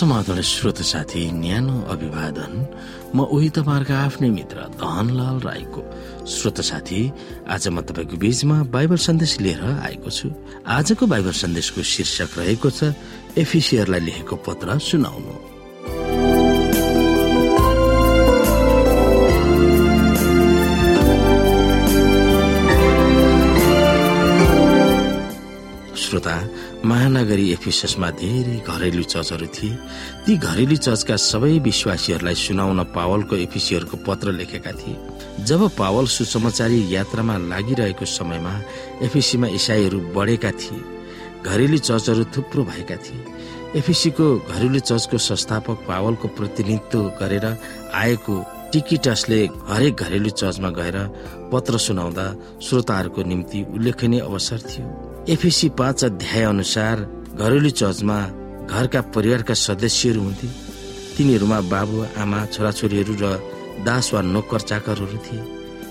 समाधान श्रोत साथी न्यानो अभिवादन म उही तपाईँहरूको आफ्नै मित्र धनलाल राईको। श्रोत साथी आज म तपाईँको बीचमा बाइबल सन्देश लिएर आएको छु। आजको बाइबल सन्देशको शीर्षक रहेको छ एफिसियरलाई लेखेको पत्र सुनाउनु। श्रोता महानगरी एफिसमा धेरै घरेलु चर्चहरू थिए। ती घरेलु चर्चका सबै विश्वासीहरूलाई सुनाउन पावलको एफिसीहरूको पत्र लेखेका थिए। जब पावल सुसमाचारी यात्रामा लागिरहेको समयमा एफिसीमा इसाईहरू बढेका थिए घरेलु चर्चहरू थुप्रो भएका थिए। एफिसीको घरेलु चर्चको संस्थापक पावलको प्रतिनिधित्व गरेर आएको टिकिटसले हरेक घरेलु चर्चमा गएर पत्र सुनाउँदा श्रोताहरूको निम्ति उल्लेखनीय अवसर थियो। एफिसी पाँच अध्याय अनुसार घरेलु चर्चमा घरका परिवारका सदस्यहरू हुन्थे। तिनीहरूमा बाबु आमा छोराछोरीहरू र दास वा नोकर चाकरहरू थिए।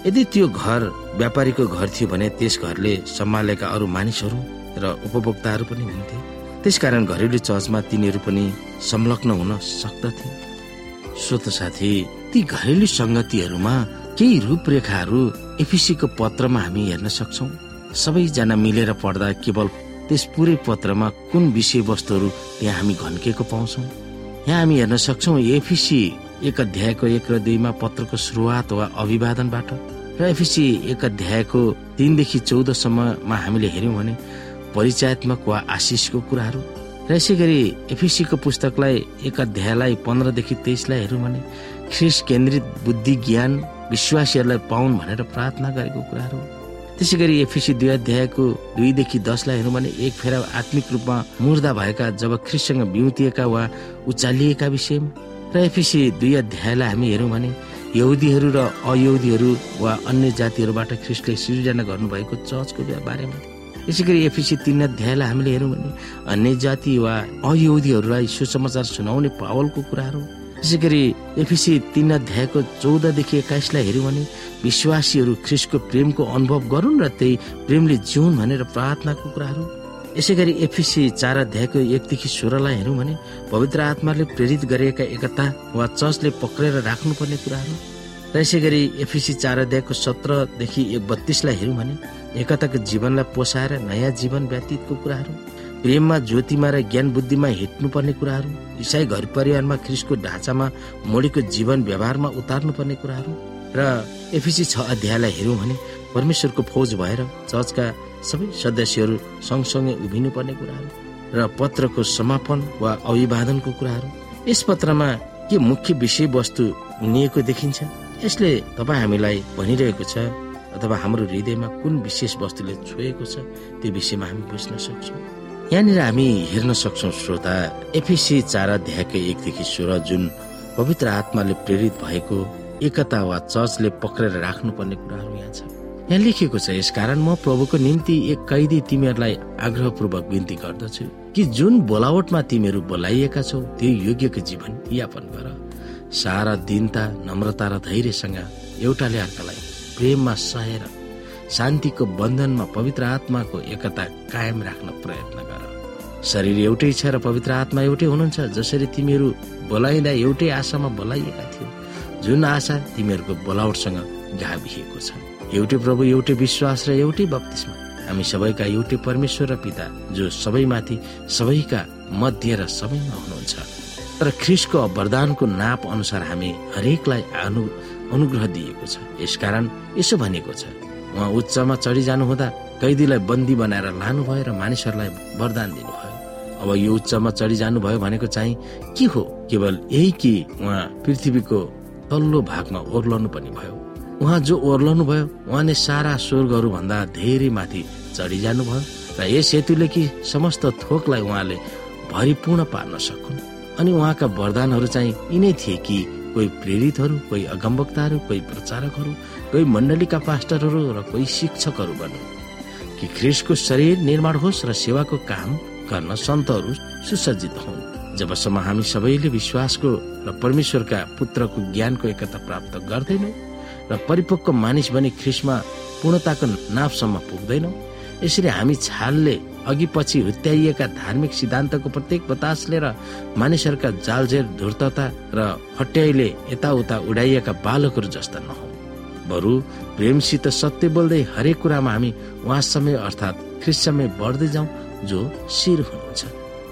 यदि त्यो घर व्यापारीको घर थियो भने त्यस घरले सम्हालेका अरू मानिसहरू र उपभोक्ताहरू पनि हुन्थे। त्यसकारण घरेलु चर्चमा तिनीहरू पनि संलग्न हुन सक्दथे। स्वत साथी ती घरेलु संगतिहरूमा केही रूपरेखाहरू एफिसीको पत्रमा हामी हेर्न सक्छौँ। सबैजना मिलेर पढ्दा केवल त्यस पुरै पत्रमा कुन विषयवस्तुहरू त्यहाँ हामी घन्किएको पाउँछौँ? यहाँ हामी हेर्न सक्छौ एफिसी एक अध्यायको एक र दुईमा पत्रको सुरुवात वा अभिवादनबाट। र एफिसी एक अध्यायको तिनदेखि चौधसम्ममा हामीले हेर्यौँ भने परिचयात्मक वा आशिषको कुराहरू। र यसै गरी एफिसीको पुस्तकलाई एक अध्यायलाई पन्ध्रदेखि तेइसलाई हेऱ्यौँ भने ख्रिस केन्द्रित बुद्धि ज्ञान विश्वासीहरूलाई पाउन् भनेर प्रार्थना गरेको कुराहरू। त्यसै गरी एफिसी दुई अध्यायको दुईदेखि दसलाई हेरौँ भने एक फेरा आत्मिक रूपमा मुर्दा भएका जब ख्रिससँग बिउतिएका वा उचालिएका विषयमा। र एफिसी दुई अध्यायलाई हामी हेरौँ भने यहुदीहरू र अयहुदीहरू वा अन्य जातिहरूबाट ख्रिस्टले सृजना गर्नुभएको चर्चको बारेमा यसै गरी एफिसी तीन अध्यायलाई हामीले हेरौँ भने अन्य जाति वा अयहुदीहरूलाई सुसमाचार सुनाउने पावलको कुराहरू त्यसै गरी एफिसी तीन अध्यायको चौधदेखि एक्काइसलाई हेऱ्यौँ भने विश्वासीहरू ख्रिसको प्रेमको अनुभव गरून् र त्यही प्रेमले जिउन् भनेर प्रार्थनाको कुराहरू। यसै गरी एफिसी चार अध्यायको एकदेखि सोह्रलाई हेरौँ भने पवित्र आत्माले प्रेरित गरिएका एकता वा चर्चले पक्रेर राख्नुपर्ने कुराहरू। र यसै गरी एफिसी चार अध्यायको सत्रदेखि एक बत्तीसलाई हेरौँ भने एकताको जीवनलाई पोसाएर नयाँ जीवन व्यतीतको कुराहरू। प्रेममा ज्योतिमा र ज्ञान बुद्धिमा हिँड्नुपर्ने कुराहरू इसाई घर परिवारमा ख्रिसको ढाँचामा मोडेको जीवन व्यवहारमा उतार्नु पर्ने कुराहरू। र एफिसी छ अध्यायलाई हेऱ्यौँ भने परमेश्वरको फौज भएर चर्चका सबै सदस्यहरू सँगसँगै उभिनु पर्ने कुराहरू र पत्रको समापन वा अभिवादनको कुराहरू। यस पत्रमा के मुख्य विषयवस्तु हुनिएको देखिन्छ? यसले तपाईँ हामीलाई भनिरहेको छ अथवा हाम्रो हृदयमा कुन विशेष वस्तुले छोएको छ त्यो विषयमा हामी बुझ्न सक्छौँ। यहाँनिर हामी हेर्न सक्छौ श्रोता एफिसी चार अध्यायको एकदेखि सोह्र जुन पवित्र आत्माले प्रेरित भएको एकता वा चर्चले पक्रेर राख्नुपर्ने कुराहरू यहाँ छ यहाँ लेखिएको छ यसकारण म प्रभुको निम्ति एक कैदी तिमीहरूलाई आग्रहपूर्वक विन्ती गर्दछु कि जुन बोलावटमा तिमीहरू बोलाइएका छौ त्यो योग्यको जीवन यापन गर। सारा दिनता नम्रता र धैर्यसँग एउटाले अर्कालाई प्रेममा सहेर शान्तिको बन्धनमा पवित्र आत्माको एकता कायम राख्न प्रयत्न गर। शरीर एउटै छ र पवित्र आत्मा एउटै हुनुहुन्छ जसरी तिमीहरू बोलाइँदा एउटै आशामा बोलाइएका थियो। जुन आशा तिमीहरूको बोलावटसँग गाभिएको छ। एउटै प्रभु एउटै विश्वास र एउटै बत्तिसमा हामी सबैका एउटै परमेश्वर र पिता जो सबैमाथि सबैका मध्य र सबैमा हुनुहुन्छ। तर ख्रिसको वरदानको नाप अनुसार हामी हरेकलाई अनु अनुग्रह दिएको छ। यसकारण यसो भनेको छ। उच्चमा चढिजानु हुँदा कैदीलाई बन्दी बनाएर लानुभयो र मानिसहरूलाई वरदान दिनुभयो। अब यो उच्चमा चढिजानु भयो भनेको चाहिँ के हो? केवल यही कि उहाँ पृथ्वीको तल्लो भागमा ओर्लनु पनि भयो? उहाँ जो ओर्लनु भयो उहाँले सारा स्वर्गहरू भन्दा धेरै माथि चढिजानु भयो र यस हेतुले कि समस्त थोकलाई उहाँले भरिपूर्ण पार्न सकुन्। अनि उहाँका वरदानहरू चाहिँ यिनै थिए कि कोही प्रेरितहरू कोही अगमवक्ताहरू कोही प्रचारकहरू कोही मण्डलीका पास्टरहरू र कोही शिक्षकहरू बनु कि ख्रिसको शरीर निर्माण होस् र सेवाको काम गर्न सन्तहरू सुसज्जित हुन्। जबसम्म हामी सबैले विश्वासको र परमेश्वरका पुत्रको ज्ञानको एकता प्राप्त गर्दैनौ र परिपक्व मानिस बनी ख्रिसमा पूर्णताको नापसम्म पुग्दैनौ यसरी हामी छालले अघि पछि हुत्याइएका धार्मिक सिद्धान्तको प्रत्येक बतासले र मानिसहरूका जालझेर धूर्तता र हट्याइले यताउता उडाइएका बालकहरू जस्ता नहौ बरु प्रेमसित सत्य बोल्दै हरेक कुरामा हामी उहाँ समय अर्थात् ख्रिस समय बढ्दै जाउँ जो शिर हुनुहुन्छ।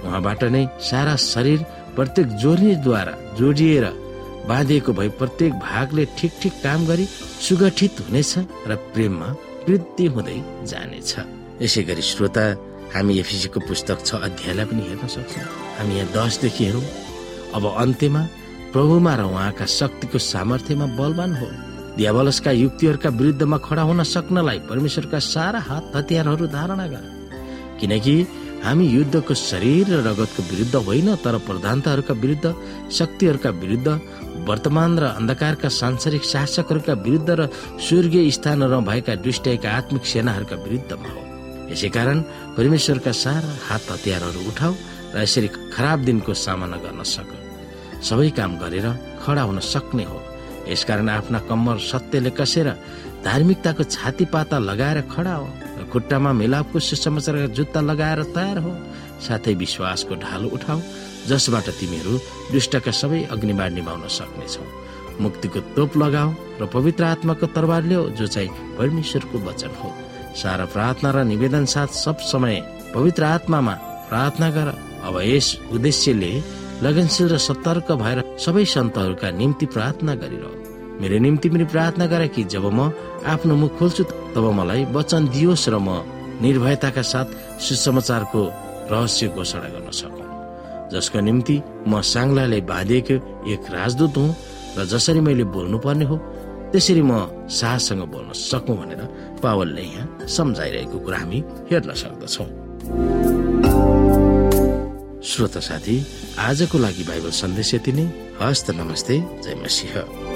उहाँबाट नै सारा शरीर प्रत्येक जोड्नेद्वारा जोडिएर बाँधिएको भई प्रत्येक भागले ठिक ठिक काम गरी सुगठित हुनेछ र प्रेममा वृद्धि हुँदै जानेछ। यसै गरी श्रोता हामी एफिसीको पुस्तक छ अध्यायलाई पनि हेर्न सक्छौँ। हामी यहाँ दसदेखि हेरौँ। अब अन्त्यमा प्रभुमा र उहाँका शक्तिको सामर्थ्यमा बलवान हो दियावलसका युक्तिहरूका विरुद्धमा खडा हुन सक्नलाई परमेश्वरका सारा हात हतियारहरू धारणा गर। किनकि हामी युद्धको शरीर र रगतको विरुद्ध होइन तर प्रधानताहरूका विरुद्ध शक्तिहरूका विरुद्ध वर्तमान र अन्धकारका सांसारिक शासकहरूका विरुद्ध र स्वर्गीय स्थानहरूमा भएका दुष्टका आत्मिक सेनाहरूका विरुद्धमा हो। यसै कारण परमेश्वरका सारा हात हतियारहरू उठाऊ र यसरी खराब दिनको सामना गर्न सक। सबै काम गरेर खडा हुन सक्ने हो। यसकारण आफ्ना कम्मर सत्यले कसेर धार्मिकताको छाती पाता लगाएर खडा हो खुट्टामा मिलापको सुसमाचारका जुत्ता लगाएर तयार हो। साथै विश्वासको ढालो उठाऊ जसबाट तिमीहरू दुष्टका सबै अग्निबाड निभाउन सक्नेछौ। मुक्तिको तोप लगाऊ र पवित्र आत्माको तरबार ल्याऊ जो चाहिँ परमेश्वरको वचन हो। सारा प्रार्थना र निवेदन साथ सब समय पवित्र आत्मामा प्रार्थना गर। अब यस उद्देश्यले लगनशील र सतर्क भएर सबै सन्तहरूका निम्ति प्रार्थना गरिरह। मेरो निम्ति पनि प्रार्थना गर कि जब म आफ्नो मुख खोल्छु तब मलाई वचन दियोस् र म निर्भयताका साथ सुसमाचारको रहस्य घोषणा गर्न सकौँ। जसको निम्ति म साङ्लाले बाँधिएको एक राजदूत हुँ र जसरी मैले बोल्नु पर्ने हो त्यसरी म साहससँग बोल्न सकौँ भनेर पावलले यहाँ सम्झाइरहेको कुरा हामी हेर्न सक्दछौ। श्रोता साथी आजको लागि बाइबल सन्देश यति नै। हस्त नमस्ते जय मसिंह।